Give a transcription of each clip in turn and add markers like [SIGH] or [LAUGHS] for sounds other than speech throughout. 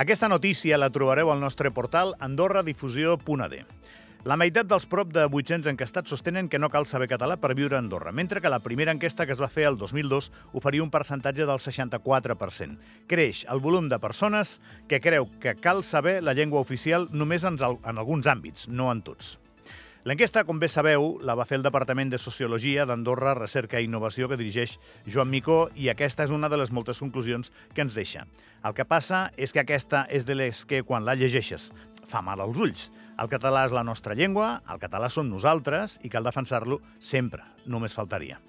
Aquesta notícia la trobareu al nostre portal andorradifusió.ad. La meitat dels prop de 800 encastats sostenen que no cal saber català per viure a Andorra, mentre que la primera enquesta que es va fer el 2002 oferia un percentatge del 64%. Creix el volum de persones que creu que cal saber la llengua oficial només en alguns àmbits, no en tots. L'enquesta, com bé sabeu, la va fer el Departament de Sociologia d'Andorra, Recerca i Innovació que dirigeix Joan Micó i aquesta és una de les moltes conclusions que ens deixa. El que passa és que aquesta és de les que, quan la llegeixes, fa mal als ulls. El català és la nostra llengua, el català som nosaltres i cal defensar-lo sempre, només faltaria.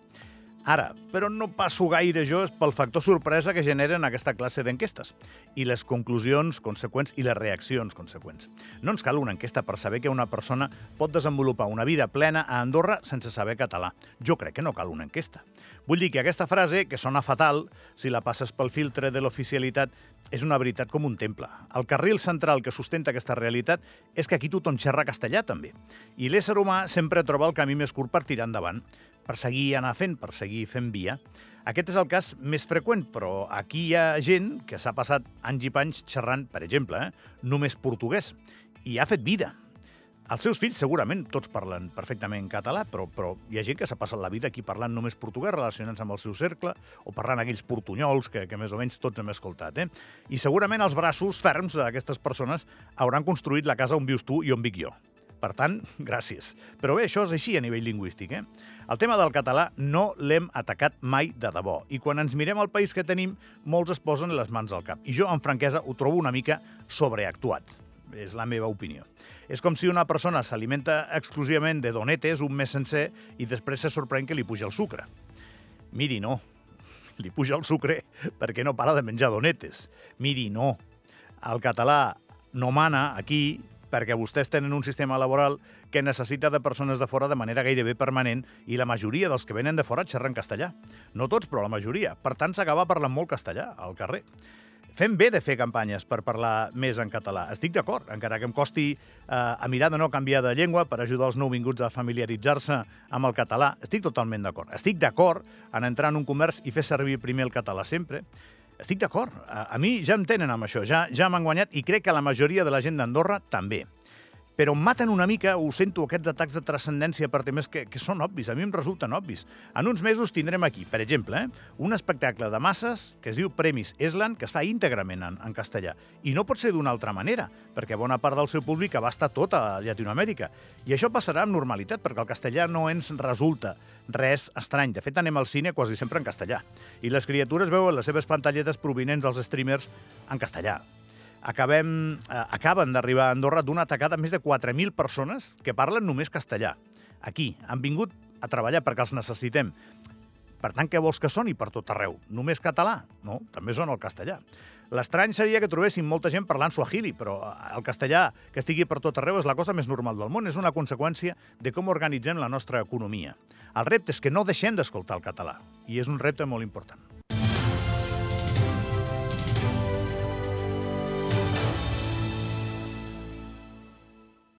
Ara, però no passo gaire jo pel factor sorpresa que generen aquesta classe d'enquestes i les conclusions conseqüents i les reaccions conseqüents. No ens cal una enquesta per saber que una persona pot desenvolupar una vida plena a Andorra sense saber català. Jo crec que no cal una enquesta. Vull dir que aquesta frase, que sona fatal, si la passes pel filtre de l'oficialitat, és una veritat com un temple. El carril central que sustenta aquesta realitat és que aquí tothom xerra castellà, també. I l'ésser humà sempre troba el camí més curt per tirar endavant per seguir anar fent, per seguir fent via. Aquest és el cas més freqüent, però aquí hi ha gent que s'ha passat anys i panys xerrant, per exemple, eh, només portuguès, i ha fet vida. Els seus fills segurament tots parlen perfectament català, però, però hi ha gent que s'ha passat la vida aquí parlant només portuguès, relacionant-se amb el seu cercle, o parlant aquells portunyols que, que més o menys tots hem escoltat. Eh? I segurament els braços ferms d'aquestes persones hauran construït la casa on vius tu i on vic jo. Per tant, [LAUGHS] gràcies. Però bé, això és així a nivell lingüístic. Eh? El tema del català no l'hem atacat mai de debò. I quan ens mirem el país que tenim, molts es posen les mans al cap. I jo, en franquesa, ho trobo una mica sobreactuat. És la meva opinió. És com si una persona s'alimenta exclusivament de donetes un mes sencer i després se sorprèn que li puja el sucre. Miri, no. Li puja el sucre perquè no para de menjar donetes. Miri, no. El català no mana aquí perquè vostès tenen un sistema laboral que necessita de persones de fora de manera gairebé permanent i la majoria dels que venen de fora xerren castellà. No tots, però la majoria. Per tant, s'acaba parlant molt castellà al carrer. Fem bé de fer campanyes per parlar més en català. Estic d'acord, encara que em costi eh, a mirar de no canviar de llengua per ajudar els nouvinguts a familiaritzar-se amb el català. Estic totalment d'acord. Estic d'acord en entrar en un comerç i fer servir primer el català sempre. Estic d'acord. A, a mi ja em tenen amb això, ja, ja m'han guanyat i crec que la majoria de la gent d'Andorra també però maten una mica, ho sento, aquests atacs de transcendència per temes que, que són obvis, a mi em resulten obvis. En uns mesos tindrem aquí, per exemple, eh, un espectacle de masses que es diu Premis Eslan, que es fa íntegrament en, en castellà. I no pot ser d'una altra manera, perquè bona part del seu públic abasta tota Llatinoamèrica. I això passarà amb normalitat, perquè el castellà no ens resulta res estrany. De fet, anem al cine quasi sempre en castellà. I les criatures veuen les seves pantalletes provinents dels streamers en castellà acabem, eh, acaben d'arribar a Andorra d'una atacada més de 4.000 persones que parlen només castellà. Aquí, han vingut a treballar perquè els necessitem. Per tant, què vols que soni per tot arreu? Només català? No, també sona el castellà. L'estrany seria que trobéssim molta gent parlant suahili, però eh, el castellà que estigui per tot arreu és la cosa més normal del món, és una conseqüència de com organitzem la nostra economia. El repte és que no deixem d'escoltar el català, i és un repte molt important.